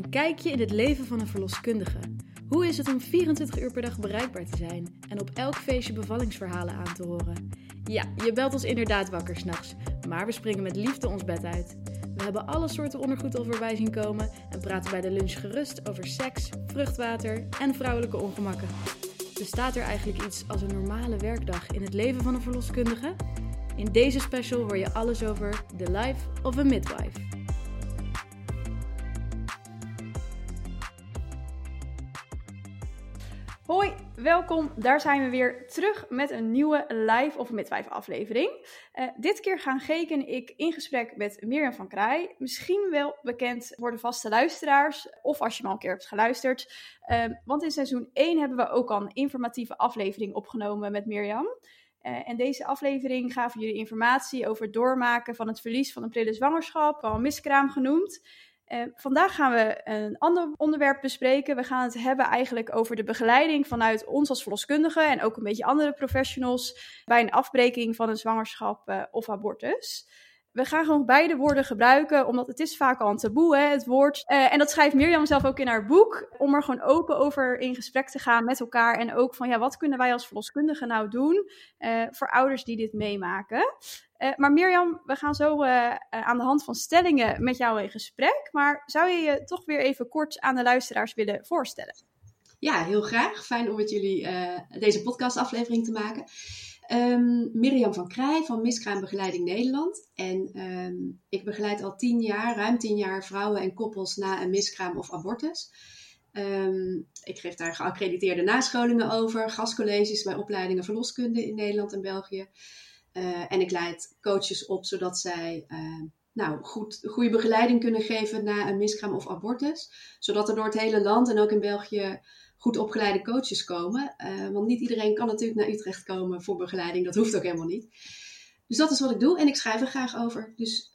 Een kijkje in het leven van een verloskundige. Hoe is het om 24 uur per dag bereikbaar te zijn en op elk feestje bevallingsverhalen aan te horen? Ja, je belt ons inderdaad wakker s'nachts, maar we springen met liefde ons bed uit. We hebben alle soorten ondergoed al voorbij zien komen en praten bij de lunch gerust over seks, vruchtwater en vrouwelijke ongemakken. Bestaat er eigenlijk iets als een normale werkdag in het leven van een verloskundige? In deze special hoor je alles over The Life of a Midwife. Welkom. Daar zijn we weer terug met een nieuwe live of midwife aflevering. Uh, dit keer gaan Geek en ik in gesprek met Mirjam van Kraai. Misschien wel bekend voor de vaste luisteraars, of als je maar een keer hebt geluisterd. Uh, want in seizoen 1 hebben we ook al een informatieve aflevering opgenomen met Mirjam. Uh, en deze aflevering gaven jullie informatie over het doormaken van het verlies van een prille zwangerschap, al miskraam genoemd. Uh, vandaag gaan we een ander onderwerp bespreken. We gaan het hebben eigenlijk over de begeleiding vanuit ons als verloskundigen en ook een beetje andere professionals bij een afbreking van een zwangerschap uh, of abortus. We gaan gewoon beide woorden gebruiken, omdat het is vaak al een taboe, hè, het woord. Uh, en dat schrijft Mirjam zelf ook in haar boek, om er gewoon open over in gesprek te gaan met elkaar. En ook van, ja, wat kunnen wij als verloskundigen nou doen voor ouders die dit meemaken? Uh, maar Mirjam, we gaan zo aan de hand van stellingen met jou in gesprek. Maar zou je je toch weer even kort aan de luisteraars willen voorstellen? Ja, heel graag. Fijn om met jullie deze podcastaflevering te maken. Um, Mirjam van Krij van Miskraambegeleiding Nederland. En um, ik begeleid al tien jaar, ruim tien jaar, vrouwen en koppels na een miskraam of abortus. Um, ik geef daar geaccrediteerde nascholingen over, gastcolleges bij opleidingen verloskunde in Nederland en België. Uh, en ik leid coaches op zodat zij nou, goed, goede begeleiding kunnen geven na een miskraam of abortus. Zodat er door het hele land en ook in België goed opgeleide coaches komen. Uh, want niet iedereen kan natuurlijk naar Utrecht komen voor begeleiding. Dat hoeft ook helemaal niet. Dus dat is wat ik doe en ik schrijf er graag over. Dus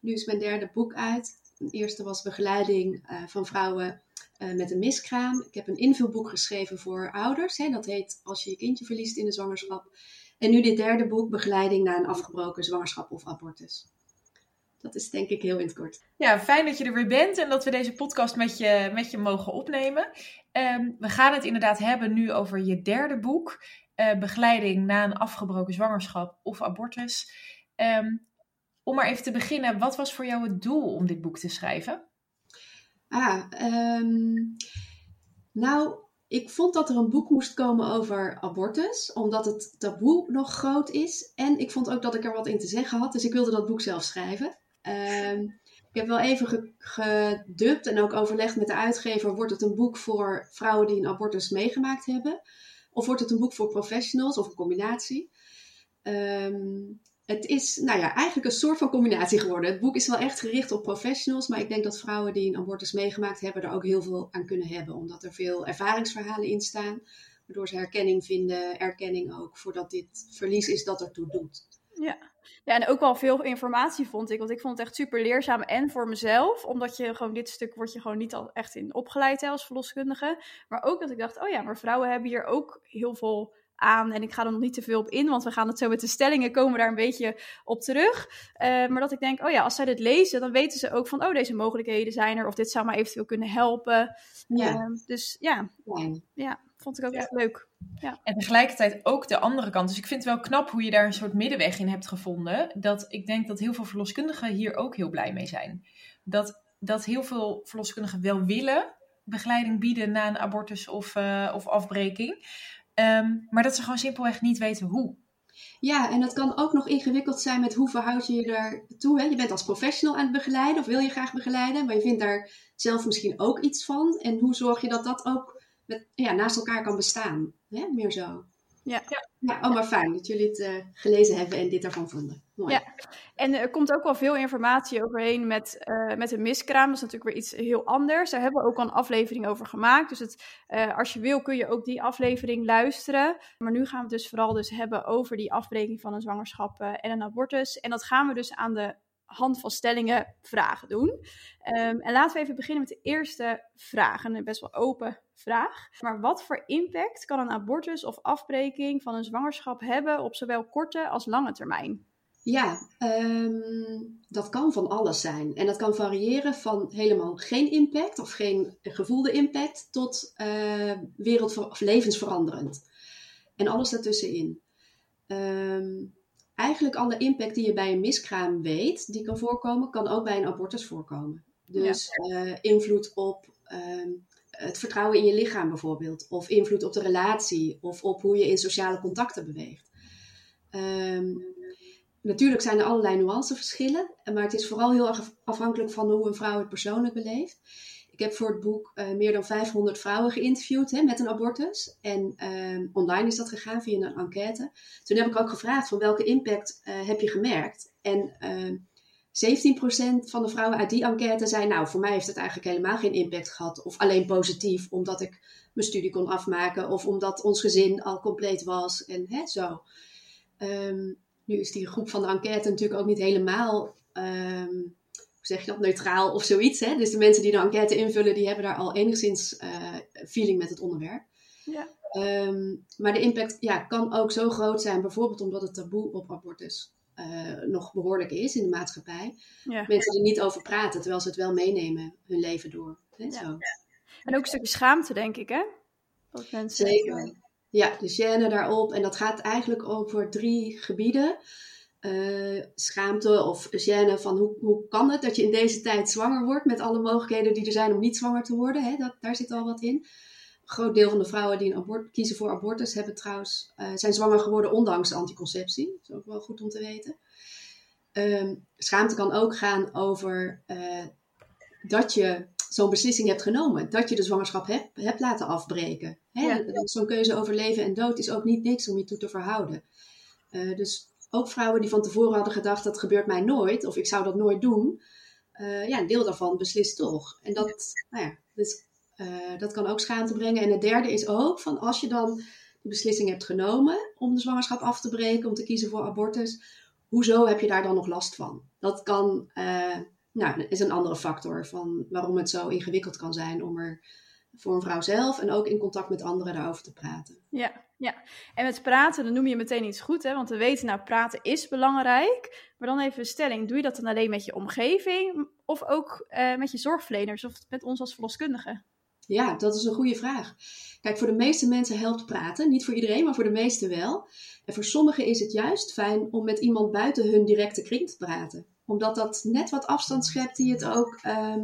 nu is mijn derde boek uit. Het eerste was begeleiding van vrouwen met een miskraam. Ik heb een invulboek geschreven voor ouders. Hè. Dat heet Als je je kindje verliest in de zwangerschap. En nu dit derde boek, Begeleiding na een afgebroken zwangerschap of abortus. Dat is denk ik heel in het kort. Ja, fijn dat je er weer bent en dat we deze podcast met je, met je mogen opnemen. Um, we gaan het inderdaad hebben nu over je derde boek, uh, Begeleiding na een afgebroken zwangerschap of abortus. Um, om maar even te beginnen, wat was voor jou het doel om dit boek te schrijven? Ah, um, nou, ik vond dat er een boek moest komen over abortus, omdat het taboe nog groot is. En ik vond ook dat ik er wat in te zeggen had, dus ik wilde dat boek zelf schrijven. Um, ik heb wel even gedubt en ook overlegd met de uitgever: wordt het een boek voor vrouwen die een abortus meegemaakt hebben? Of wordt het een boek voor professionals of een combinatie? Um, het is nou ja, eigenlijk een soort van combinatie geworden. Het boek is wel echt gericht op professionals, maar ik denk dat vrouwen die een abortus meegemaakt hebben er ook heel veel aan kunnen hebben, omdat er veel ervaringsverhalen in staan, waardoor ze herkenning vinden, erkenning ook voordat dit verlies is dat ertoe doet. Ja. Ja, en ook wel veel informatie vond ik, want ik vond het echt super leerzaam en voor mezelf, omdat je gewoon dit stuk wordt je gewoon niet al echt in opgeleid hè, als verloskundige, maar ook dat ik dacht, oh ja, maar vrouwen hebben hier ook heel veel aan. En ik ga er nog niet te veel op in, want we gaan het zo met de stellingen komen daar een beetje op terug. Uh, maar dat ik denk, oh ja, als zij dit lezen, dan weten ze ook van, oh, deze mogelijkheden zijn er. Of dit zou maar eventueel kunnen helpen. Ja. Uh, dus ja. ja, vond ik ook ja. echt leuk. Ja. En tegelijkertijd ook de andere kant. Dus ik vind het wel knap hoe je daar een soort middenweg in hebt gevonden. Dat ik denk dat heel veel verloskundigen hier ook heel blij mee zijn. Dat, dat heel veel verloskundigen wel willen begeleiding bieden na een abortus of, uh, of afbreking. Um, maar dat ze gewoon simpelweg niet weten hoe. Ja, en dat kan ook nog ingewikkeld zijn met hoe verhoud je je daartoe. Hè? Je bent als professional aan het begeleiden of wil je graag begeleiden, maar je vindt daar zelf misschien ook iets van. En hoe zorg je dat dat ook met, ja, naast elkaar kan bestaan? Hè? Meer zo. Ja. ja. ja. Oh, maar fijn dat jullie het uh, gelezen hebben en dit ervan vonden. Mooi. Ja, en er komt ook wel veel informatie overheen met, uh, met een miskraam. Dat is natuurlijk weer iets heel anders. Daar hebben we ook al een aflevering over gemaakt. Dus het, uh, als je wil kun je ook die aflevering luisteren. Maar nu gaan we het dus vooral dus hebben over die afbreking van een zwangerschap en een abortus. En dat gaan we dus aan de hand van stellingen vragen doen. Um, en laten we even beginnen met de eerste vraag. Een best wel open vraag. Maar wat voor impact kan een abortus of afbreking van een zwangerschap hebben op zowel korte als lange termijn? Ja, ehm, dat kan van alles zijn. En dat kan variëren van helemaal geen impact of geen gevoelde impact tot uh, wereld- of levensveranderend. En alles daartussenin. Um, eigenlijk alle impact die je bij een miskraam weet, die kan voorkomen, kan ook bij een abortus voorkomen. Dus uh, invloed op uh, het vertrouwen in je lichaam bijvoorbeeld, of invloed op de relatie, of op hoe je in sociale contacten beweegt. Um, natuurlijk zijn er allerlei nuanceverschillen, maar het is vooral heel erg afhankelijk van hoe een vrouw het persoonlijk beleeft. Ik heb voor het boek uh, meer dan 500 vrouwen geïnterviewd hè, met een abortus. En uh, online is dat gegaan via een enquête. Toen heb ik ook gevraagd van welke impact uh, heb je gemerkt. En 17% van de vrouwen uit die enquête zei, nou voor mij heeft het eigenlijk helemaal geen impact gehad. Of alleen positief, omdat ik mijn studie kon afmaken. Of omdat ons gezin al compleet was en hè, zo. Um, nu is die groep van de enquête natuurlijk ook niet helemaal zeg je dat, neutraal of zoiets. Hè? Dus de mensen die de enquête invullen, die hebben daar al enigszins uh, feeling met het onderwerp. Ja. Um, maar de impact ja, kan ook zo groot zijn, bijvoorbeeld omdat het taboe op abortus uh, nog behoorlijk is in de maatschappij. Ja. Mensen er niet over praten, terwijl ze het wel meenemen hun leven door. Hè? Ja. Zo. En ook een stukje schaamte, denk ik, hè? Dat mensen Zeker. Ja, de gêne daarop. En dat gaat eigenlijk over drie gebieden. Uh, schaamte of gêne van hoe, hoe kan het dat je in deze tijd zwanger wordt met alle mogelijkheden die er zijn om niet zwanger te worden. Hè? Dat, daar zit al wat in. Een groot deel van de vrouwen die een abort, kiezen voor abortus hebben trouwens, uh, zijn zwanger geworden ondanks anticonceptie. Dat is ook wel goed om te weten. Um, schaamte kan ook gaan over uh, dat je zo'n beslissing hebt genomen. Dat je de zwangerschap hebt, hebt laten afbreken. Ja. Zo'n keuze over leven en dood is ook niet niks om je toe te verhouden. Uh, dus ook vrouwen die van tevoren hadden gedacht dat gebeurt mij nooit of ik zou dat nooit doen. Uh, ja, een deel daarvan beslist toch. En dat, nou ja, dus, uh, dat kan ook schaamte brengen. En het derde is ook van als je dan de beslissing hebt genomen om de zwangerschap af te breken, om te kiezen voor abortus, hoezo heb je daar dan nog last van? Dat kan, uh, nou, is een andere factor van waarom het zo ingewikkeld kan zijn om er voor een vrouw zelf en ook in contact met anderen daarover te praten. Ja, ja. En met praten, dan noem je meteen iets goed, hè? want we weten nou, praten is belangrijk. Maar dan even een stelling, doe je dat dan alleen met je omgeving of ook uh, met je zorgverleners of met ons als verloskundigen? Ja, dat is een goede vraag. Kijk, voor de meeste mensen helpt praten. Niet voor iedereen, maar voor de meesten wel. En voor sommigen is het juist fijn om met iemand buiten hun directe kring te praten. Omdat dat net wat afstand schept die het ook... Uh,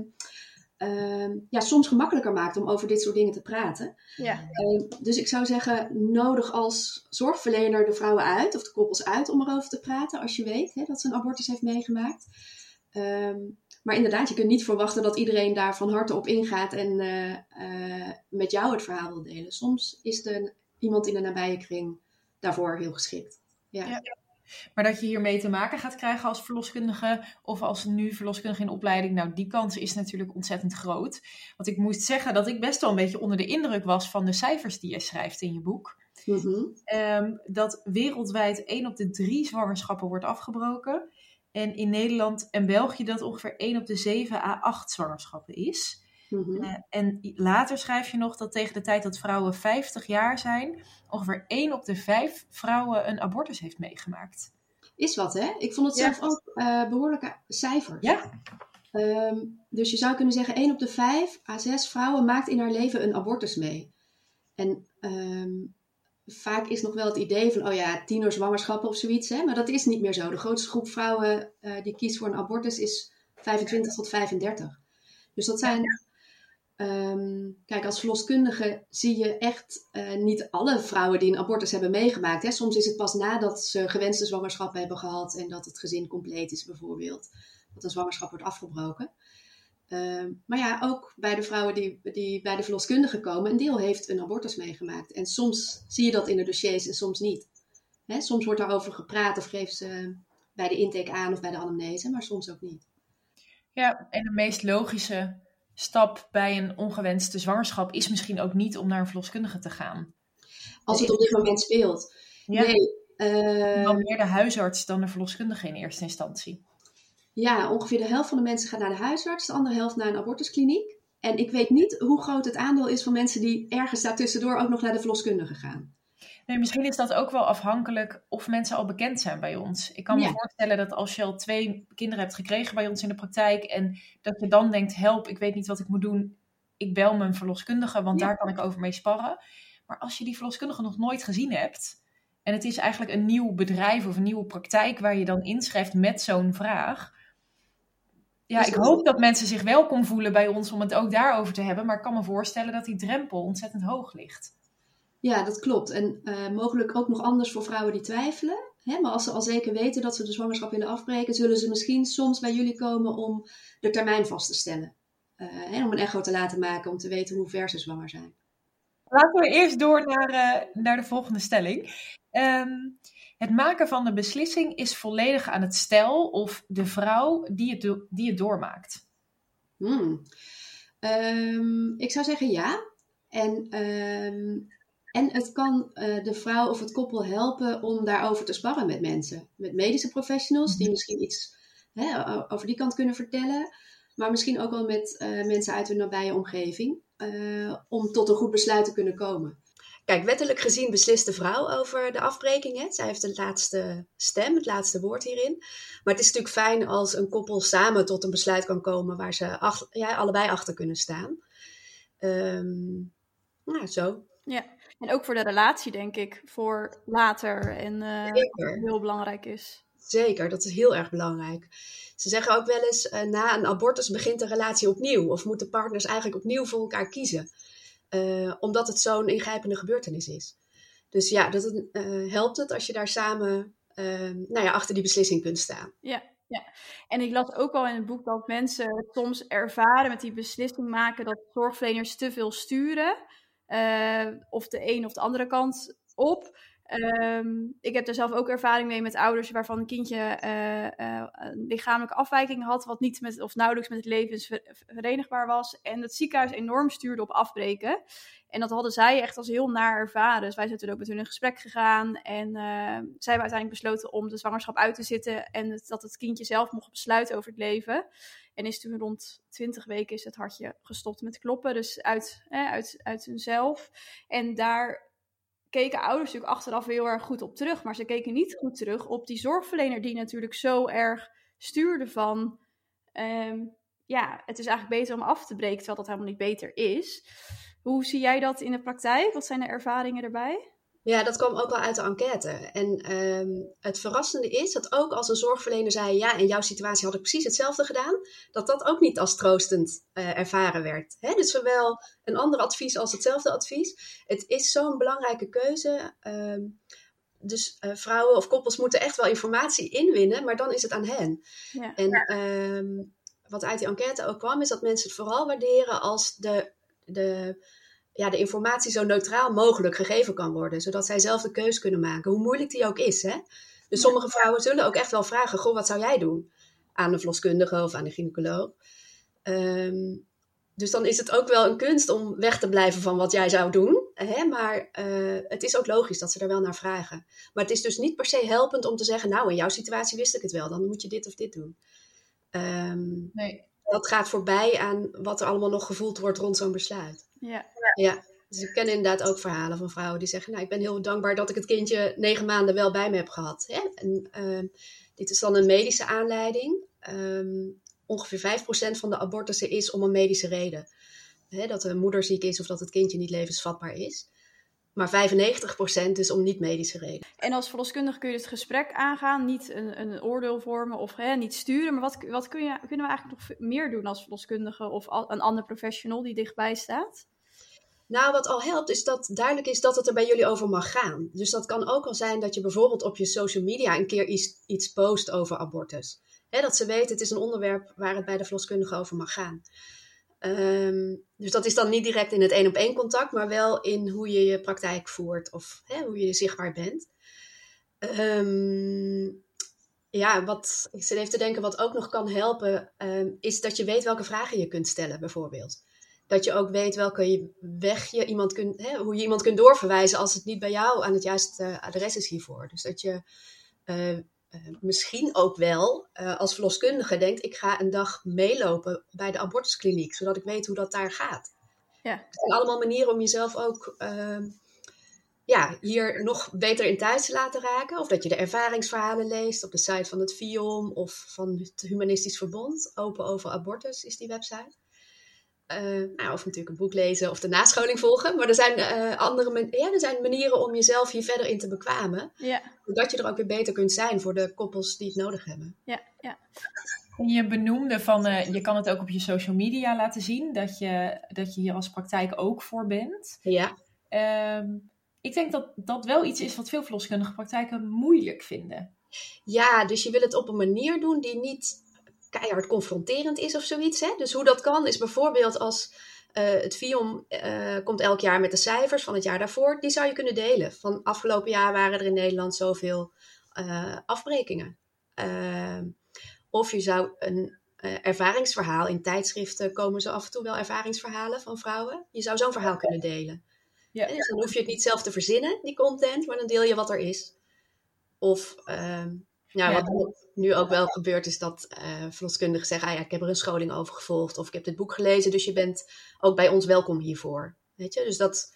ja, soms gemakkelijker maakt om over dit soort dingen te praten. Ja. Uh, dus ik zou zeggen, nodig als zorgverlener de vrouwen uit, of de koppels uit, om erover te praten als je weet hè, dat ze een abortus heeft meegemaakt. Um, maar inderdaad, je kunt niet verwachten dat iedereen daar van harte op ingaat en uh, met jou het verhaal wil delen. Soms is er iemand in de nabije kring daarvoor heel geschikt. ja. ja. Maar dat je hiermee te maken gaat krijgen als verloskundige of als nu verloskundige in opleiding, nou die kans is natuurlijk ontzettend groot. Want ik moest zeggen dat ik best wel een beetje onder de indruk was van de cijfers die je schrijft in je boek. Mm-hmm. Um, dat wereldwijd 1 op de 3 zwangerschappen wordt afgebroken. En in Nederland en België dat ongeveer 1 op de 7 à 8 zwangerschappen is. Mm-hmm. Uh, en later schrijf je nog dat tegen de tijd dat vrouwen 50 jaar zijn, ongeveer 1 op de 5 vrouwen een abortus heeft meegemaakt. Is wat, hè? Ik vond het ja. zelf ook uh, behoorlijke cijfers. Ja. Um, dus je zou kunnen zeggen, 1 op de 5 à 6 vrouwen maakt in haar leven een abortus mee. En um, vaak is nog wel het idee van, oh ja, tienerzwangerschappen of zoiets, hè? maar dat is niet meer zo. De grootste groep vrouwen uh, die kiest voor een abortus is 25 tot 35. Dus dat zijn. Um, kijk, als verloskundige zie je echt uh, niet alle vrouwen die een abortus hebben meegemaakt. Hè. Soms is het pas nadat ze gewenste zwangerschap hebben gehad en dat het gezin compleet is, bijvoorbeeld, dat een zwangerschap wordt afgebroken. Um, maar ja, ook bij de vrouwen die, die bij de verloskundige komen, een deel heeft een abortus meegemaakt. En soms zie je dat in de dossiers en soms niet. Hè, soms wordt daarover gepraat of geeft ze bij de intake aan of bij de anamnese, maar soms ook niet. Ja, en de meest logische stap bij een ongewenste zwangerschap is misschien ook niet om naar een verloskundige te gaan. Als het op dit moment speelt. Ja. Nee. Uh, dan meer de huisarts dan de verloskundige in eerste instantie. Ja, ongeveer de helft van de mensen gaat naar de huisarts, de andere helft naar een abortuskliniek. En ik weet niet hoe groot het aandeel is van mensen die ergens daartussendoor ook nog naar de verloskundige gaan. Nee, misschien is dat ook wel afhankelijk of mensen al bekend zijn bij ons. Ik kan me Ja. voorstellen dat als je al twee kinderen hebt gekregen bij ons in de praktijk en dat je dan denkt, help, ik weet niet wat ik moet doen, ik bel mijn verloskundige, want Ja. daar kan ik over mee sparren. Maar als je die verloskundige nog nooit gezien hebt en het is eigenlijk een nieuw bedrijf of een nieuwe praktijk waar je dan inschrijft met zo'n vraag. Ja, Dus ik hoop dat mensen zich welkom voelen bij ons om het ook daarover te hebben, maar ik kan me voorstellen dat die drempel ontzettend hoog ligt. Ja, dat klopt. En eh, mogelijk ook nog anders voor vrouwen die twijfelen. Hè? Maar als ze al zeker weten dat ze de zwangerschap willen afbreken, zullen ze misschien soms bij jullie komen om de termijn vast te stellen. Eh, hè, om een echo te laten maken om te weten hoe ver ze zwanger zijn. Laten we eerst door naar, eh, naar de volgende stelling. Ehm, het maken van de beslissing is volledig aan het stel of de vrouw die het, do- die het doormaakt. Hmm. Ehm, ik zou zeggen ja. En, ehm, en het kan eh, de vrouw of het koppel helpen om daarover te sparren met mensen. Met medische professionals die misschien iets hè, over die kant kunnen vertellen. Maar misschien ook wel met eh, mensen uit hun nabije omgeving. eh, om tot een goed besluit te kunnen komen. Kijk, wettelijk gezien beslist de vrouw over de afbreking. Hè? Zij heeft de laatste stem, het laatste woord hierin. Maar het is natuurlijk fijn als een koppel samen tot een besluit kan komen waar ze ach- ja, allebei achter kunnen staan. Ehm, nou, zo. Ja, en ook voor de relatie, denk ik, voor later. En eh, heel belangrijk is. Zeker, dat is heel erg belangrijk. Ze zeggen ook wel eens, eh, na een abortus begint de relatie opnieuw. Of moeten partners eigenlijk opnieuw voor elkaar kiezen. Eh, omdat het zo'n ingrijpende gebeurtenis is. Dus ja, dat het, helpt het als je daar samen eh, nou ja, achter die beslissing kunt staan. Ja, ja. En ik las ook al in het boek dat mensen soms ervaren met die beslissing maken dat zorgverleners te veel sturen. Eh, of de een of de andere kant op. Ehm, ik heb er zelf ook ervaring mee met ouders waarvan een kindje eh, eh, een lichamelijke afwijking had, wat niet met, of nauwelijks met het leven ver- verenigbaar was. En het ziekenhuis enorm stuurde op afbreken. En dat hadden zij echt als heel naar ervaren. Dus wij zijn toen ook met hun in gesprek gegaan. En eh, zij hebben uiteindelijk besloten om de zwangerschap uit te zitten. En dat het kindje zelf mocht besluiten over het leven. En is toen rond 20 weken is het hartje gestopt met kloppen. Dus uit, eh, uit, uit hunzelf. En daar keken ouders natuurlijk achteraf heel erg goed op terug. Maar ze keken niet goed terug op die zorgverlener die natuurlijk zo erg stuurde van... ehm, ja, het is eigenlijk beter om af te breken, terwijl dat helemaal niet beter is. Hoe zie jij dat in de praktijk? Wat zijn de ervaringen erbij? Ja, dat kwam ook al uit de enquête. En ehm, het verrassende is dat ook als een zorgverlener zei: Ja, in jouw situatie had ik precies hetzelfde gedaan, dat dat ook niet als troostend eh, ervaren werd. Hè? Dus zowel een ander advies als hetzelfde advies. Het is zo'n belangrijke keuze. ehm, dus eh, vrouwen of koppels moeten echt wel informatie inwinnen, maar dan is het aan hen. Ja. En ehm, wat uit die enquête ook kwam, is dat mensen het vooral waarderen als de, de, ja, de informatie zo neutraal mogelijk gegeven kan worden. Zodat zij zelf de keus kunnen maken, hoe moeilijk die ook is. Hè? Dus sommige vrouwen zullen ook echt wel vragen, goh, wat zou jij doen? Aan de verloskundige of aan de gynaecoloog. Ehm, dus dan is het ook wel een kunst om weg te blijven van wat jij zou doen. Hè? Maar eh, het is ook logisch dat ze er wel naar vragen. Maar het is dus niet per se helpend om te zeggen, nou in jouw situatie wist ik het wel, dan moet je dit of dit doen. Ehm, Nee. Dat gaat voorbij aan wat er allemaal nog gevoeld wordt rond zo'n besluit. Ja. Ja, dus ik ken inderdaad ook verhalen van vrouwen die zeggen, nou ik ben heel dankbaar dat ik het kindje negen maanden wel bij me heb gehad. Hè? En, ehm, dit is dan een medische aanleiding. Ehm, ongeveer 5% van de abortussen is om een medische reden. Hè, dat de moeder ziek is of dat het kindje niet levensvatbaar is. Maar 95% is om niet-medische reden. En als verloskundige kun je het gesprek aangaan, niet een, een oordeel vormen of hè, niet sturen. Maar wat, wat kun je, kunnen we eigenlijk nog meer doen als verloskundige of al- een ander professional die dichtbij staat? Nou, wat al helpt is dat duidelijk is dat het er bij jullie over mag gaan. Dus dat kan ook al zijn dat je bijvoorbeeld op je social media een keer iets, iets post over abortus. Hè, dat ze weten, het is een onderwerp waar het bij de verloskundige over mag gaan. Ehm, dus dat is dan niet direct in het één op één contact, maar wel in hoe je je praktijk voert of hè, hoe je zichtbaar bent. Ehm, ja, wat ik zit even te denken, wat ook nog kan helpen, ehm, is dat je weet welke vragen je kunt stellen, bijvoorbeeld. Dat je ook weet welke weg je iemand kunt, hè, hoe je iemand kunt doorverwijzen als het niet bij jou aan het juiste adres is hiervoor. Dus dat je eh, eh, misschien ook wel eh, als verloskundige denkt, ik ga een dag meelopen bij de abortuskliniek, zodat ik weet hoe dat daar gaat. Ja. Het zijn allemaal manieren om jezelf ook ehm, ja, hier nog beter in thuis te laten raken. Of dat je de ervaringsverhalen leest op de site van het FIOM of van het Humanistisch Verbond. Open over abortus is die website. Uh, nou, of natuurlijk een boek lezen of de nascholing volgen. Maar er zijn, uh, andere ja, er zijn manieren om jezelf hier verder in te bekwamen. Ja. Zodat je er ook weer beter kunt zijn voor de koppels die het nodig hebben. Ja, ja. Je benoemde van, uh, je kan het ook op je social media laten zien, dat je, dat je hier als praktijk ook voor bent. Ja. Ehm, ik denk dat dat wel iets is wat veel verloskundige praktijken moeilijk vinden. Ja, dus je wil het op een manier doen die niet keihard confronterend is of zoiets. Hè? Dus hoe dat kan is bijvoorbeeld als uh, het FIOM uh, komt elk jaar met de cijfers van het jaar daarvoor. Die zou je kunnen delen. Van afgelopen jaar waren er in Nederland zoveel uh, afbrekingen. Of je zou een ervaringsverhaal in tijdschriften komen zo af en toe wel ervaringsverhalen van vrouwen. Je zou zo'n verhaal kunnen delen. Ja. Dus dan hoef je het niet zelf te verzinnen, die content, maar dan deel je wat er is. Of ehm, ja, ja, wat nu ook wel gebeurt is dat uh, verloskundigen zeggen, ah ja, ik heb er een scholing over gevolgd of ik heb dit boek gelezen, dus je bent ook bij ons welkom hiervoor. Weet je, dus dat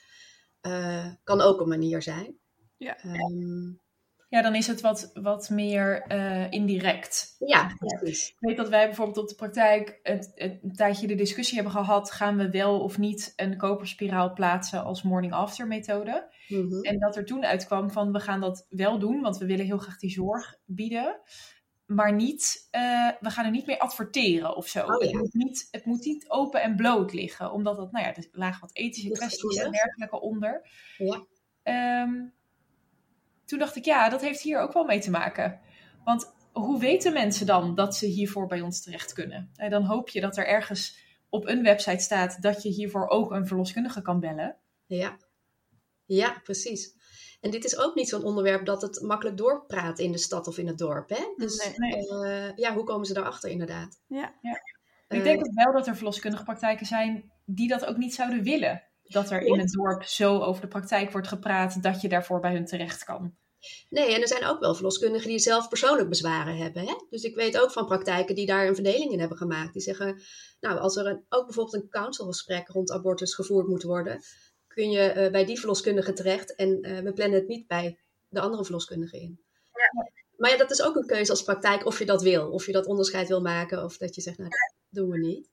uh, kan ook een manier zijn. Ja. Um, ja, dan is het wat, wat meer uh, indirect. Ja, precies. Ik weet dat wij bijvoorbeeld op de praktijk een, een tijdje de discussie hebben gehad: gaan we wel of niet een koperspiraal plaatsen als morning after methode? Mm -hmm. En dat er toen uitkwam van we gaan dat wel doen, want we willen heel graag die zorg bieden. Maar niet, uh, we gaan er niet mee adverteren of zo. Oh, ja. het, moet niet, het moet niet open en bloot liggen, omdat dat, nou ja, er lagen wat ethische kwesties en dergelijke onder. Ja. Um, toen dacht ik, ja, dat heeft hier ook wel mee te maken. Want hoe weten mensen dan dat ze hiervoor bij ons terecht kunnen? En dan hoop je dat er ergens op een website staat dat je hiervoor ook een verloskundige kan bellen. Ja, ja precies. En dit is ook niet zo'n onderwerp dat het makkelijk doorpraat in de stad of in het dorp. Hè? Dus nee, nee. Uh, ja, hoe komen ze daarachter inderdaad? Ja. ja. Ik denk ook wel dat er verloskundige praktijken zijn die dat ook niet zouden willen. Dat er in het dorp zo over de praktijk wordt gepraat dat je daarvoor bij hun terecht kan. Nee, en er zijn ook wel verloskundigen die zelf persoonlijk bezwaren hebben. Hè? Dus ik weet ook van praktijken die daar een verdeling in hebben gemaakt. Die zeggen, nou, als er een, ook bijvoorbeeld een counselgesprek rond abortus gevoerd moet worden, kun je uh, bij die verloskundige terecht en uh, we plannen het niet bij de andere verloskundige in. Ja. Maar ja, dat is ook een keuze als praktijk of je dat wil. Of je dat onderscheid wil maken of dat je zegt, nou, dat doen we niet.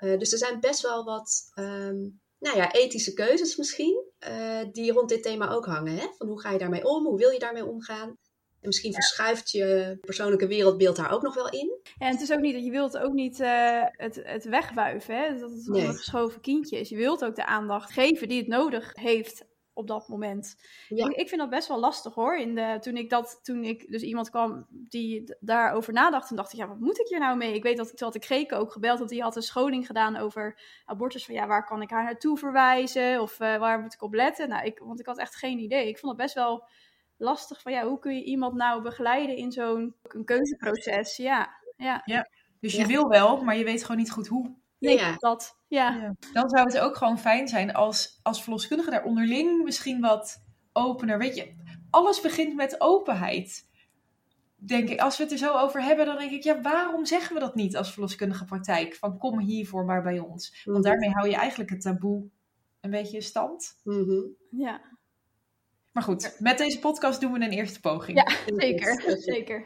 Uh, dus er zijn best wel wat um, nou ja, ethische keuzes misschien, die rond dit thema ook hangen. Hè? Van hoe ga je daarmee om? Hoe wil je daarmee omgaan? En misschien verschuift je persoonlijke wereldbeeld daar ook nog wel in. Ja, en het is ook niet dat je wilt ook niet uh, het, het wegwuiven, hè? dat het Nee. een geschoven kindje is. Je wilt ook de aandacht geven die het nodig heeft op dat moment. Ja. Ik, ik vind dat best wel lastig hoor. In de, toen ik dat, toen ik dus iemand kwam die daarover nadacht, en dacht ik, ja, wat moet ik hier nou mee? Ik weet dat toen had ik Greke ook gebeld, dat die had een scholing gedaan over abortus. Van ja, waar kan ik haar naartoe verwijzen? Of uh, waar moet ik op letten? Nou, ik, want ik had echt geen idee. Ik vond het best wel lastig van ja, hoe kun je iemand nou begeleiden in zo'n een keuzeproces? Ja, ja. Dus je Ja. wil wel, maar je weet gewoon niet goed hoe. Nee, Ja. dat. Ja. Dan zou het ook gewoon fijn zijn als, als verloskundige daar onderling misschien wat opener. Weet je, alles begint met openheid. Denk ik, als we het er zo over hebben, dan denk ik, ja, waarom zeggen we dat niet als verloskundige praktijk? Van kom hiervoor maar bij ons. Want daarmee hou je eigenlijk het taboe een beetje in stand. Mhm. ja. Maar goed, met deze podcast doen we een eerste poging. Ja. Zeker, zeker.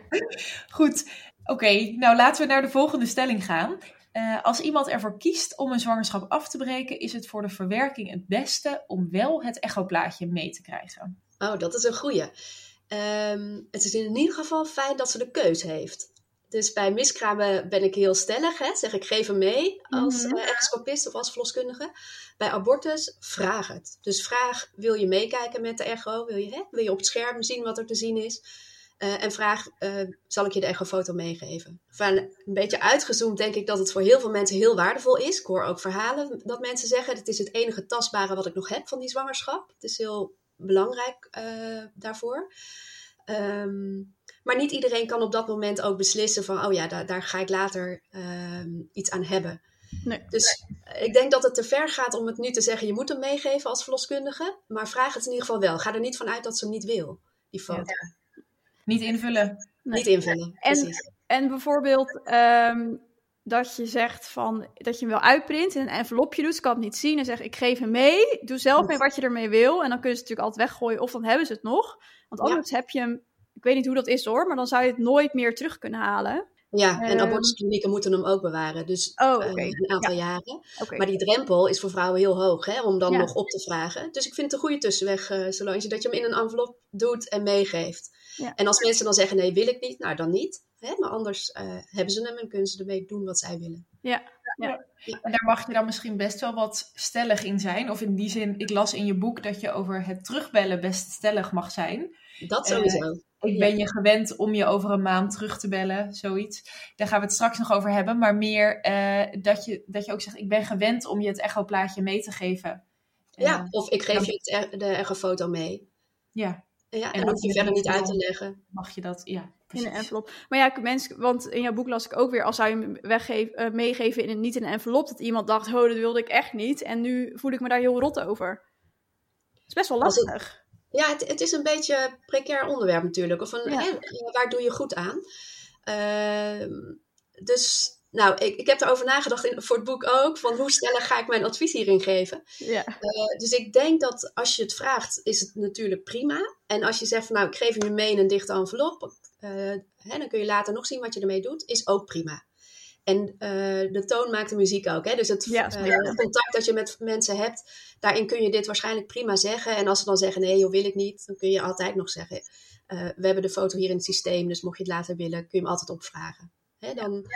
Goed, oké. nou, laten we naar de volgende stelling gaan. Uh, als iemand ervoor kiest om een zwangerschap af te breken, is het voor de verwerking het beste om wel het echoplaatje mee te krijgen. Oh, dat is een goeie. Um, het is in ieder geval fijn dat ze de keus heeft. Dus bij miskramen ben ik heel stellig. Hè? Zeg ik geef hem mee als uh, echoscopist of als verloskundige. Bij abortus vraag het. Dus vraag, wil je meekijken met de echo? Wil je, hè? wil je op het scherm zien wat er te zien is? Uh, en vraag, uh, zal ik je de echofoto meegeven? Van een beetje uitgezoomd denk ik dat het voor heel veel mensen heel waardevol is. Ik hoor ook verhalen dat mensen zeggen, het is het enige tastbare wat ik nog heb van die zwangerschap. Het is heel belangrijk daarvoor. Um, maar niet iedereen kan op dat moment ook beslissen van, oh ja, daar, daar ga ik later um, iets aan hebben. Nee. Dus ik denk dat het te ver gaat om het nu te zeggen, je moet hem meegeven als verloskundige. Maar vraag het in ieder geval wel. Ga er niet van uit dat ze hem niet wil, die foto. Ja. Niet invullen. Nee. Niet invullen, en, precies. En bijvoorbeeld, um, dat je zegt van dat je hem wel uitprint in een envelopje doet. Ze kan het niet zien en zegt ik geef hem mee. Doe zelf mee wat je ermee wil. En dan kunnen ze het natuurlijk altijd weggooien of dan hebben ze het nog. Want anders heb je hem, ik weet niet hoe dat is hoor, maar dan zou je het nooit meer terug kunnen halen. Ja, en Ehm, abortusklinieken moeten hem ook bewaren. Dus Oh, eh, oké. een aantal jaren. Maar die drempel is voor vrouwen heel hoog, hè, om dan Ja. nog op te vragen. Dus ik vind het een goede tussenweg, eh Solange, dat je hem in een envelop doet en meegeeft. Ja. En als mensen dan zeggen, nee, wil ik niet, nou dan niet. Hè, maar anders eh, hebben ze hem en kunnen ze ermee doen wat zij willen. En daar mag je dan misschien best wel wat stellig in zijn. Of in die zin, ik las in je boek dat je over het terugbellen best stellig mag zijn. Dat Eh, sowieso. Ik Ja. ben je gewend om je over een maand terug te bellen, zoiets. Daar gaan we het straks nog over hebben. Maar meer eh, dat, je, dat je ook zegt, ik ben gewend om je het echoplaatje mee te geven. ja, Eh, of ik geef je het er, de echofoto mee. ja, Ja, En en, dat hoef je verder niet uit te leggen. mag je dat, ja, In een envelop. Maar ja, mensen, want in jouw boek las ik ook weer, als zou je hem weggeven, eh, meegeven in een, niet in een envelop, dat iemand dacht, oh, dat wilde ik echt niet. En nu voel ik me daar heel rot over. Het is best wel lastig. Ja, het, het is een beetje een precair onderwerp natuurlijk. Of een, Ja. hè, waar doe je goed aan? Ehm, dus, nou, ik, ik heb erover nagedacht in, voor het boek ook. Van hoe stellig ga ik mijn advies hierin geven? Ja. Eh, dus ik denk dat als je het vraagt, is het natuurlijk prima. En als je zegt van, nou, ik geef hem je mee in een dichte envelop. Eh, hè, dan kun je later nog zien wat je ermee doet. Is ook prima. En eh, de toon maakt de muziek ook. Hè? Dus het, eh, het contact dat je met mensen hebt, daarin kun je dit waarschijnlijk prima zeggen. En als ze dan zeggen, nee joh, wil ik niet, dan kun je altijd nog zeggen, we hebben de foto hier in het systeem, dus mocht je het later willen, kun je hem altijd opvragen. Hè? Dan,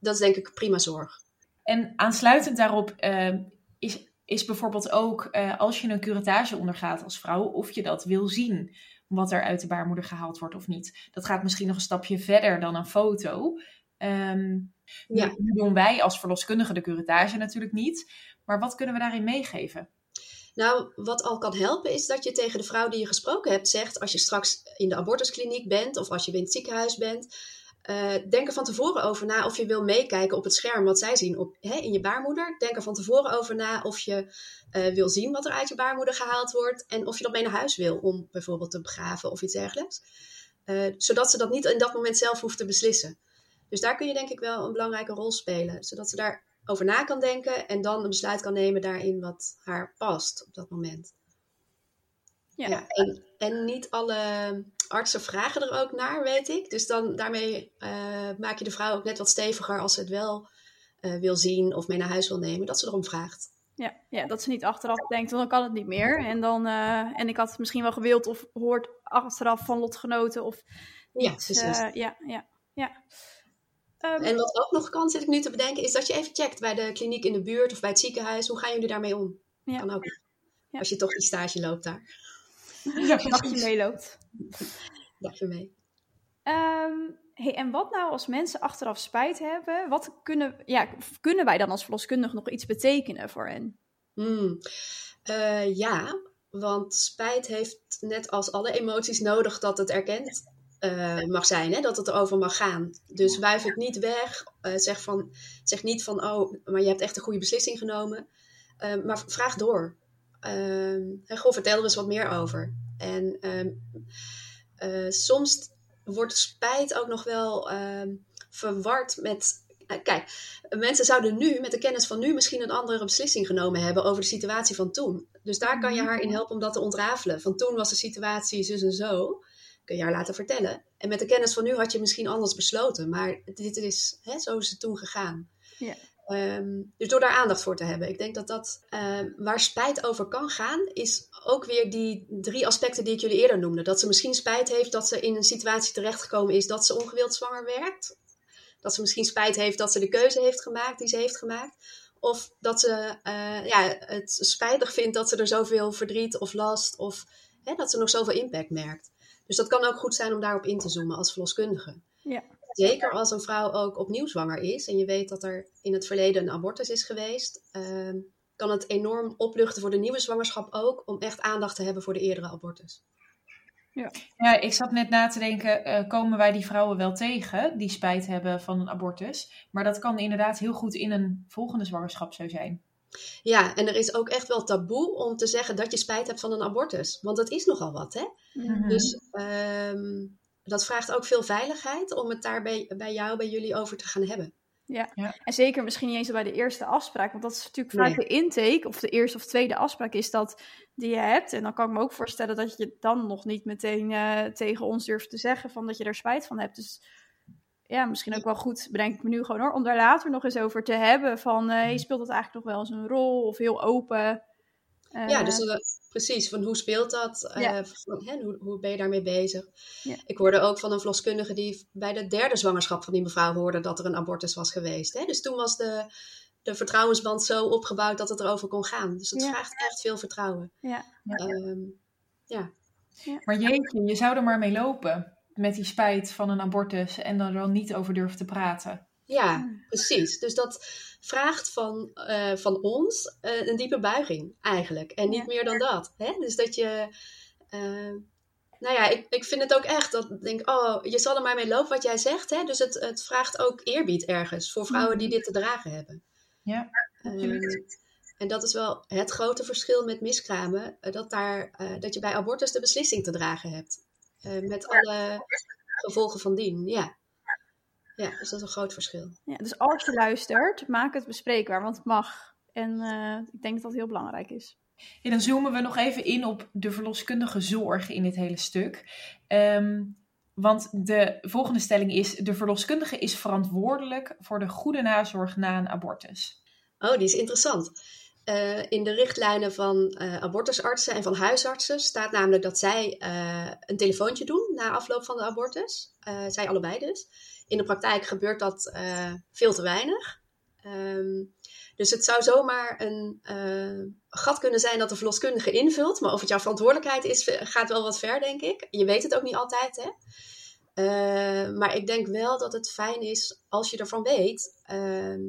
Dat is denk ik prima zorg. En aansluitend daarop is, is bijvoorbeeld ook als je een curettage ondergaat als vrouw, of je dat wil zien, wat er uit de baarmoeder gehaald wordt of niet. Dat gaat misschien nog een stapje verder dan een foto. Ehm, Ja. nu, nu doen wij als verloskundige de curettage natuurlijk niet. Maar wat kunnen we daarin meegeven? Nou, wat al kan helpen is dat je tegen de vrouw die je gesproken hebt zegt, als je straks in de abortuskliniek bent of als je in het ziekenhuis bent, eh, denk er van tevoren over na of je wil meekijken op het scherm wat zij zien op, hè, in je baarmoeder. Denk er van tevoren over na of je eh, wil zien wat er uit je baarmoeder gehaald wordt en of je dat mee naar huis wil om bijvoorbeeld te begraven of iets dergelijks. Eh, zodat ze dat niet in dat moment zelf hoeft te beslissen. Dus daar kun je denk ik wel een belangrijke rol spelen, zodat ze daar over na kan denken en dan een besluit kan nemen daarin wat haar past op dat moment. Ja. Ja, en, en niet alle artsen vragen er ook naar, weet ik. Dus dan daarmee eh, maak je de vrouw ook net wat steviger als ze het wel eh, wil zien of mee naar huis wil nemen, dat ze erom vraagt. Ja, ja, dat ze niet achteraf denkt, want dan kan het niet meer. En, dan, eh, en ik had het misschien wel gewild of hoort achteraf van lotgenoten of Ja, precies. ja, ja, ja. Ehm, En wat ook nog kan, zit ik nu te bedenken, is dat je even checkt bij de kliniek in de buurt of bij het ziekenhuis. Hoe gaan jullie daarmee om? Ja. Kan ook. Ja. Als je toch die stage loopt daar. dat je meeloopt. Dagje mee. Ehm, hey, en wat nou als mensen achteraf spijt hebben? Wat kunnen, ja, kunnen wij dan als verloskundige nog iets betekenen voor hen? Hmm. Eh, ja, want spijt heeft net als alle emoties nodig dat het erkend eh, mag zijn, hè? dat het erover mag gaan. Dus wuif het niet weg. eh, zeg, van, zeg niet van, oh, maar je hebt echt een goede beslissing genomen. Maar vraag door. Ehm, en goh, vertel er eens wat meer over. En ehm, eh, soms wordt spijt ook nog wel ehm, verward met. eh, kijk, mensen zouden nu, met de kennis van nu, misschien een andere beslissing genomen hebben over de situatie van toen. Dus daar kan je haar in helpen om dat te ontrafelen. Van toen was de situatie zus en zo. Kun je haar laten vertellen. En met de kennis van nu had je misschien anders besloten. Maar dit is, hè, zo is het toen gegaan. Ja. Ehm, dus door daar aandacht voor te hebben. Ik denk dat dat ehm, waar spijt over kan gaan, is ook weer die drie aspecten die ik jullie eerder noemde. Dat ze misschien spijt heeft dat ze in een situatie terechtgekomen is dat ze ongewild zwanger werkt. Dat ze misschien spijt heeft dat ze de keuze heeft gemaakt die ze heeft gemaakt. Of dat ze eh, ja, het spijtig vindt dat ze er zoveel verdriet of last of hè, dat ze nog zoveel impact merkt. Dus dat kan ook goed zijn om daarop in te zoomen als verloskundige. Ja. Zeker als een vrouw ook opnieuw zwanger is en je weet dat er in het verleden een abortus is geweest, ehm, kan het enorm opluchten voor de nieuwe zwangerschap ook om echt aandacht te hebben voor de eerdere abortus. Ja, ik zat net na te denken, eh, komen wij die vrouwen wel tegen die spijt hebben van een abortus? Maar dat kan inderdaad heel goed in een volgende zwangerschap zo zijn. Ja, en er is ook echt wel taboe om te zeggen dat je spijt hebt van een abortus. Want dat is nogal wat, hè? Mhm. Dus ehm, dat vraagt ook veel veiligheid om het daar bij, bij jou, bij jullie over te gaan hebben. Ja. Ja. en zeker misschien niet eens bij de eerste afspraak. Want dat is natuurlijk vaak Nee. de intake, of de eerste of tweede afspraak is dat die je hebt. En dan kan ik me ook voorstellen dat je dan nog niet meteen eh, tegen ons durft te zeggen van dat je er spijt van hebt. Dus ja, misschien ook wel goed, bedenk ik me nu gewoon hoor, om daar later nog eens over te hebben. Van, eh, hey, speelt dat eigenlijk nog wel eens een rol? Of heel open? Ja, dus eh, precies. Van hoe speelt dat? Eh, Ja. van, hè, hoe, hoe ben je daarmee bezig? Ja. Ik hoorde ook van een verloskundige die bij de derde zwangerschap van die mevrouw hoorde dat er een abortus was geweest. Hè? Dus toen was de, de vertrouwensband zo opgebouwd dat het erover kon gaan. Dus het Ja. vraagt echt veel vertrouwen. ja. Ehm, ja. Maar jeetje, je zou er maar mee lopen. Met die spijt van een abortus en dan er wel niet over durven te praten. Ja, precies. Dus dat vraagt van, eh, van ons eh, een diepe buiging eigenlijk. En niet Ja. meer dan dat. Hè? Dus dat je... eh, nou ja, ik, ik vind het ook echt dat ik denk, oh, je zal er maar mee lopen wat jij zegt. Hè? Dus het, het vraagt ook eerbied ergens voor vrouwen die dit te dragen hebben. Ja, Ehm, en dat is wel het grote verschil met miskramen. dat, daar, dat je bij abortus de beslissing te dragen hebt. Met alle gevolgen van dien, ja. Ja, dus dat is een groot verschil. Ja, dus als je luistert, maak het bespreekbaar, want het mag. En eh, ik denk dat dat heel belangrijk is. Ja, dan zoomen we nog even in op de verloskundige zorg in dit hele stuk. Ehm, want de volgende stelling is: de verloskundige is verantwoordelijk voor de goede nazorg na een abortus. Oh, die is interessant. Eh, in de richtlijnen van eh, abortusartsen en van huisartsen staat namelijk dat zij eh, een telefoontje doen na afloop van de abortus. Eh, zij allebei dus. In de praktijk gebeurt dat eh, veel te weinig. Ehm, dus het zou zomaar een eh, gat kunnen zijn dat de verloskundige invult. Maar of het jouw verantwoordelijkheid is, gaat wel wat ver, denk ik. Je weet het ook niet altijd, hè. Eh, maar ik denk wel dat het fijn is als je ervan weet ehm,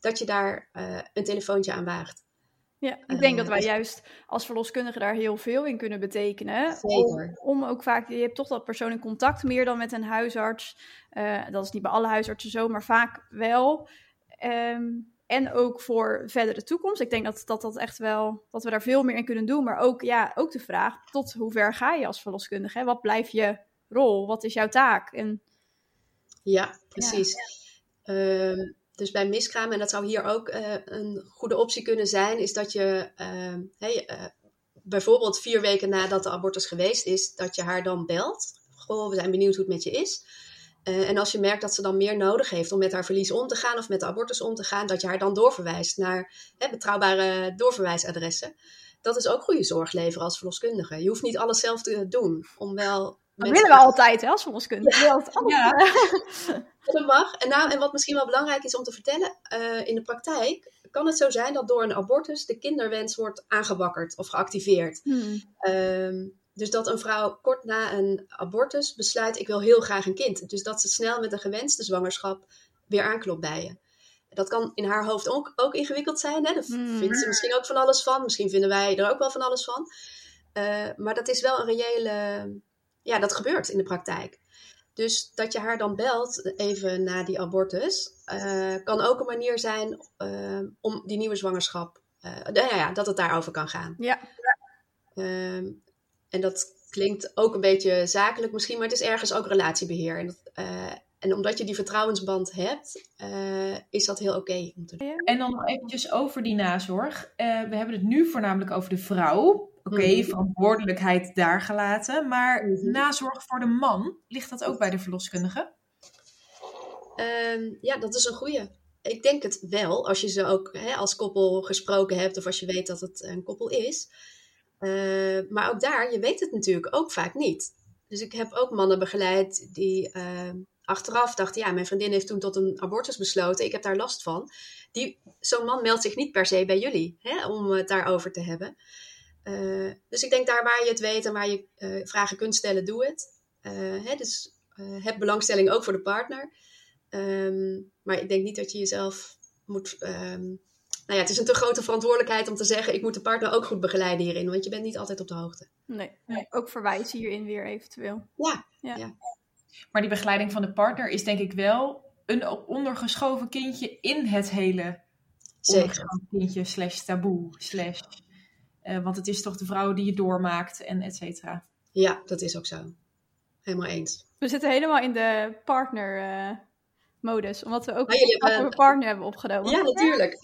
dat je daar eh, een telefoontje aan waagt. Ja, ik denk dat wij juist als verloskundige daar heel veel in kunnen betekenen. Zeker. Om, om ook vaak, je hebt toch dat persoonlijk contact meer dan met een huisarts. Eh, dat is niet bij alle huisartsen zo, maar vaak wel. Ehm, en ook voor verdere toekomst. Ik denk dat, dat dat echt wel, dat we daar veel meer in kunnen doen. Maar ook, ja, ook de vraag, tot hoe ver ga je als verloskundige? Hè? Wat blijft je rol? Wat is jouw taak? En Ja, precies. Ehm, dus bij miskraam, en dat zou hier ook eh, een goede optie kunnen zijn, is dat je ehm, hey, eh, bijvoorbeeld vier weken nadat de abortus geweest is, dat je haar dan belt. Goh, we zijn benieuwd hoe het met je is. Eh, en als je merkt dat ze dan meer nodig heeft om met haar verlies om te gaan of met de abortus om te gaan, dat je haar dan doorverwijst naar betrouwbare doorverwijsadressen. Dat is ook goede zorg leveren als verloskundige. Je hoeft niet alles zelf te doen om wel. Dat willen we altijd, hè, als verloskundige. Ja. Ja. Dat mag. En, nou, en wat misschien wel belangrijk is om te vertellen, eh, in de praktijk kan het zo zijn dat door een abortus de kinderwens wordt aangewakkerd of geactiveerd. Hmm. Ehm, dus dat een vrouw kort na een abortus besluit, ik wil heel graag een kind. Dus dat ze snel met een gewenste zwangerschap weer aanklopt bij je. Dat kan in haar hoofd ook, ook ingewikkeld zijn. Hè? Daar Hmm. vindt ze misschien ook van alles van. Misschien vinden wij er ook wel van alles van. Eh, maar dat is wel een reële... Ja, dat gebeurt in de praktijk. Dus dat je haar dan belt, even na die abortus, eh, kan ook een manier zijn eh, om die nieuwe zwangerschap, eh, nou ja, dat het daarover kan gaan. Ja. Ehm, en dat klinkt ook een beetje zakelijk misschien, maar het is ergens ook relatiebeheer. En, dat, eh, en omdat je die vertrouwensband hebt, eh, is dat heel oké om te doen. En dan nog eventjes over die nazorg. Eh, we hebben het nu voornamelijk over de vrouw. Oké, Mhm. verantwoordelijkheid daar gelaten. Maar Mhm. nazorg voor de man, ligt dat ook bij de verloskundige? Ehm, ja, dat is een goeie. Ik denk het wel, als je ze ook hè, als koppel gesproken hebt of als je weet dat het een koppel is. Eh, maar ook daar, je weet het natuurlijk ook vaak niet. Dus ik heb ook mannen begeleid die eh, achteraf dachten, ja, mijn vriendin heeft toen tot een abortus besloten, ik heb daar last van. Die, zo'n man meldt zich niet per se bij jullie hè, om het daarover te hebben. Eh, dus ik denk daar waar je het weet en waar je eh, vragen kunt stellen, doe het. Eh, hè, dus eh, heb belangstelling ook voor de partner. Ehm, maar ik denk niet dat je jezelf moet. ehm, nou ja, het is een te grote verantwoordelijkheid om te zeggen: ik moet de partner ook goed begeleiden hierin, want je bent niet altijd op de hoogte. Nee, nee, ook verwijzen hierin weer eventueel. Ja, Maar die begeleiding van de partner is denk ik wel een ondergeschoven kindje in het hele zeker. ondergeschoven kindje slash taboe slash... eh, want het is toch de vrouw die je doormaakt en et cetera. Ja, dat is ook zo. Helemaal eens. We zitten helemaal in de partner eh, modus. Omdat we ook jullie een hebben- partner hebben opgenomen. Ja, natuurlijk.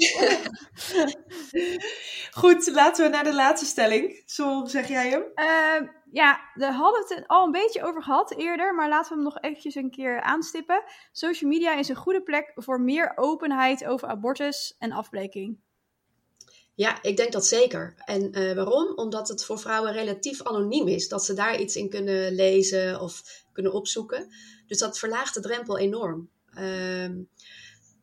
Goed, laten we naar de laatste stelling. Sol, zeg jij hem? Ehm, ja, daar hadden we het al een beetje over gehad eerder, maar laten we hem nog eventjes een keer aanstippen. Social media is een goede plek voor meer openheid over abortus en afbreking. Ja, ik denk dat zeker. En eh, waarom? Omdat het voor vrouwen relatief anoniem is. Dat ze daar iets in kunnen lezen of kunnen opzoeken. Dus dat verlaagt de drempel enorm. Ehm,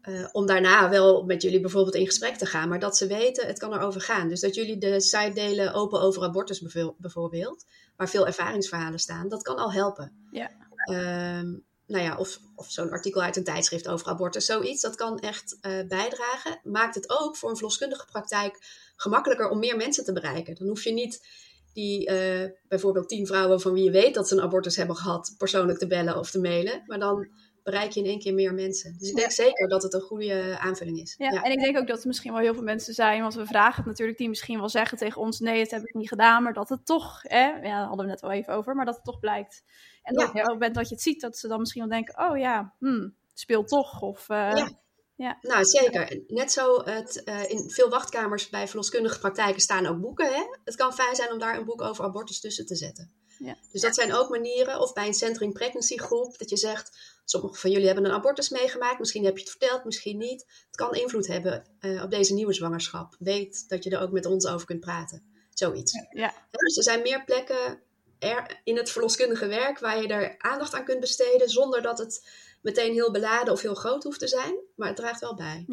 eh, om daarna wel met jullie bijvoorbeeld in gesprek te gaan. Maar dat ze weten, het kan erover gaan. Dus dat jullie de site delen open over abortus bijvo- bijvoorbeeld. Waar veel ervaringsverhalen staan. Dat kan al helpen. Ja. Ehm, nou ja, of, of zo'n artikel uit een tijdschrift over abortus, zoiets. Dat kan echt eh, bijdragen. Maakt het ook voor een verloskundige praktijk gemakkelijker om meer mensen te bereiken. Dan hoef je niet die eh, bijvoorbeeld tien vrouwen van wie je weet dat ze een abortus hebben gehad, persoonlijk te bellen of te mailen. Maar dan bereik je in één keer meer mensen. Dus ik denk zeker dat het een goede aanvulling is. Ja, en ik denk ook dat er misschien wel heel veel mensen zijn, want we vragen het natuurlijk, die misschien wel zeggen tegen ons, nee, dat heb ik niet gedaan, maar dat het toch, hè, ja, daar hadden we net wel even over, maar dat het toch blijkt. En dat Ja. op het moment dat je het ziet, dat ze dan misschien wel denken, oh ja, hmm, speelt toch. Of, eh, Ja. Nou, zeker. Net zo, het, eh, in veel wachtkamers bij verloskundige praktijken staan ook boeken. Hè? Het kan fijn zijn om daar een boek over abortus tussen te zetten. Ja. Dus dat zijn ook manieren. Of bij een Centering Pregnancy groep, dat je zegt, sommigen van jullie hebben een abortus meegemaakt. Misschien heb je het verteld, misschien niet. Het kan invloed hebben eh, op deze nieuwe zwangerschap. Weet dat je er ook met ons over kunt praten. Zoiets. Ja. Dus er zijn meer plekken er, in het verloskundige werk waar je er aandacht aan kunt besteden. Zonder dat het meteen heel beladen of heel groot hoeft te zijn. Maar het draagt wel bij.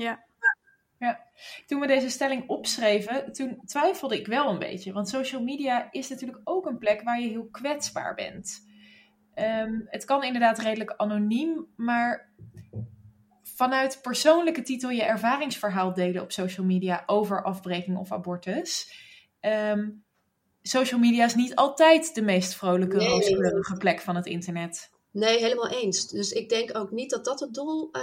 ja. Toen we deze stelling opschreven, toen twijfelde ik wel een beetje. Want social media is natuurlijk ook een plek waar je heel kwetsbaar bent. Ehm, het kan inderdaad redelijk anoniem, maar vanuit persoonlijke titel je ervaringsverhaal delen op social media over afbreking of abortus. Ehm, social media is niet altijd de meest vrolijke, Nee, rooskleurige plek van het internet. Nee, helemaal eens. Dus ik denk ook niet dat dat het doel eh,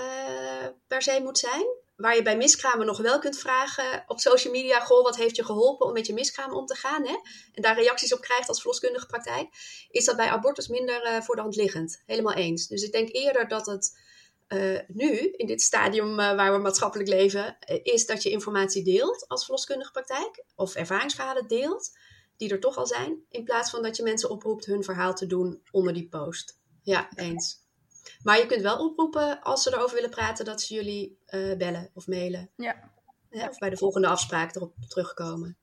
per se moet zijn. Waar je bij miskramen nog wel kunt vragen op social media: Goh, wat heeft je geholpen om met je miskramen om te gaan? Hè? En daar reacties op krijgt als verloskundige praktijk. Is dat bij abortus minder eh, voor de hand liggend? Helemaal eens. Dus ik denk eerder dat het eh, nu, in dit stadium waar we maatschappelijk leven, is dat je informatie deelt als verloskundige praktijk. Of ervaringsverhalen deelt, die er toch al zijn. In plaats van dat je mensen oproept hun verhaal te doen onder die post. Ja, eens. Maar je kunt wel oproepen als ze erover willen praten dat ze jullie eh, bellen of mailen. Ja. Hè, of bij de volgende afspraak erop terugkomen.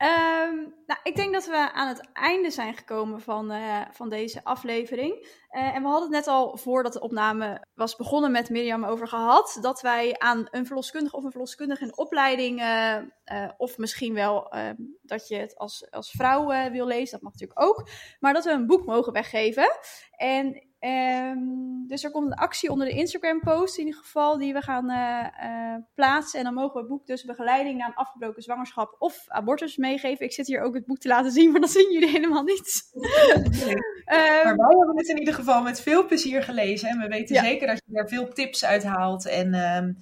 Ehm, nou, ik denk dat we aan het einde zijn gekomen van, eh, van deze aflevering. Eh, en we hadden het net al voordat de opname was begonnen met Mirjam over gehad. Dat wij aan een verloskundige of een verloskundige in opleiding, eh, of misschien wel eh, dat je het als, als vrouw wil lezen, dat mag natuurlijk ook. Maar dat we een boek mogen weggeven. En ehm, dus er komt een actie onder de Instagram post in ieder geval die we gaan eh, eh, plaatsen. En dan mogen we het boek dus begeleiding na een afgebroken zwangerschap of abortus meegeven. Ik zit hier ook het boek te laten zien, maar dat zien jullie helemaal niet. Ehm, Maar wij hebben het in ieder geval met veel plezier gelezen. En we weten Ja. zeker dat je er veel tips uit haalt. En ehm,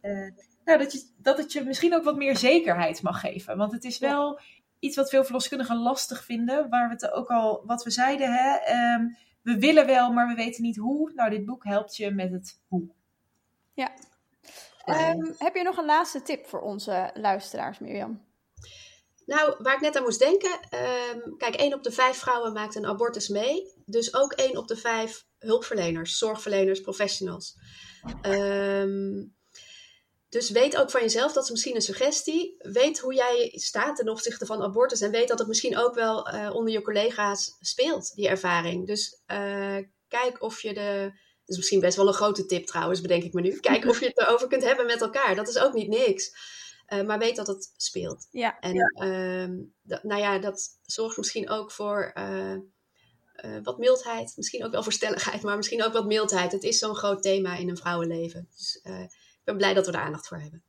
eh, nou, dat, je, dat het je misschien ook wat meer zekerheid mag geven. Want het is wel iets wat veel verloskundigen lastig vinden. Waar we het ook al, wat we zeiden, hè, we willen wel, maar we weten niet hoe. Nou, dit boek helpt je met het hoe. ehm, heb je nog een laatste tip voor onze luisteraars, Mirjam? Nou, waar ik net aan moest denken. ehm, kijk, één op de vijf vrouwen maakt een abortus mee. Dus ook één op de vijf hulpverleners, zorgverleners, professionals. Ehm, dus weet ook van jezelf, dat is misschien een suggestie. Weet hoe jij staat ten opzichte van abortus. En weet dat het misschien ook wel eh, onder je collega's speelt, die ervaring. Dus eh, kijk of je de. Dat is misschien best wel een grote tip trouwens, bedenk ik me nu. Kijk of je het erover kunt hebben met elkaar. Dat is ook niet niks. Eh, maar weet dat het speelt. Ja, En ehm, nou ja, dat zorgt misschien ook voor wat mildheid. Misschien ook wel voor stelligheid, maar misschien ook wat mildheid. Het is zo'n groot thema in een vrouwenleven. Dus ben blij dat we er aandacht voor hebben.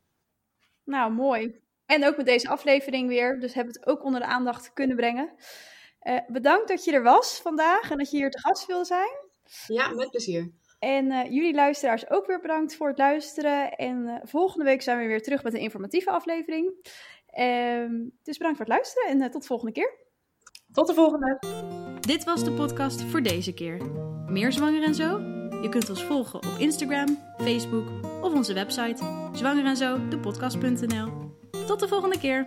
nou mooi. En ook met deze aflevering weer, dus hebben we het ook onder de aandacht kunnen brengen. Eh, bedankt dat je er was vandaag en dat je hier te gast wilde zijn. Ja, met plezier. En eh, jullie luisteraars ook weer bedankt voor het luisteren. En eh, volgende week zijn we weer terug met een informatieve aflevering. Ehm, dus bedankt voor het luisteren en eh, tot de volgende keer. Tot de volgende! Dit was de podcast voor deze keer. Meer zwanger en zo? Je kunt ons volgen op Instagram, Facebook of onze website zwangerenzo, de podcast.nl. Tot de volgende keer!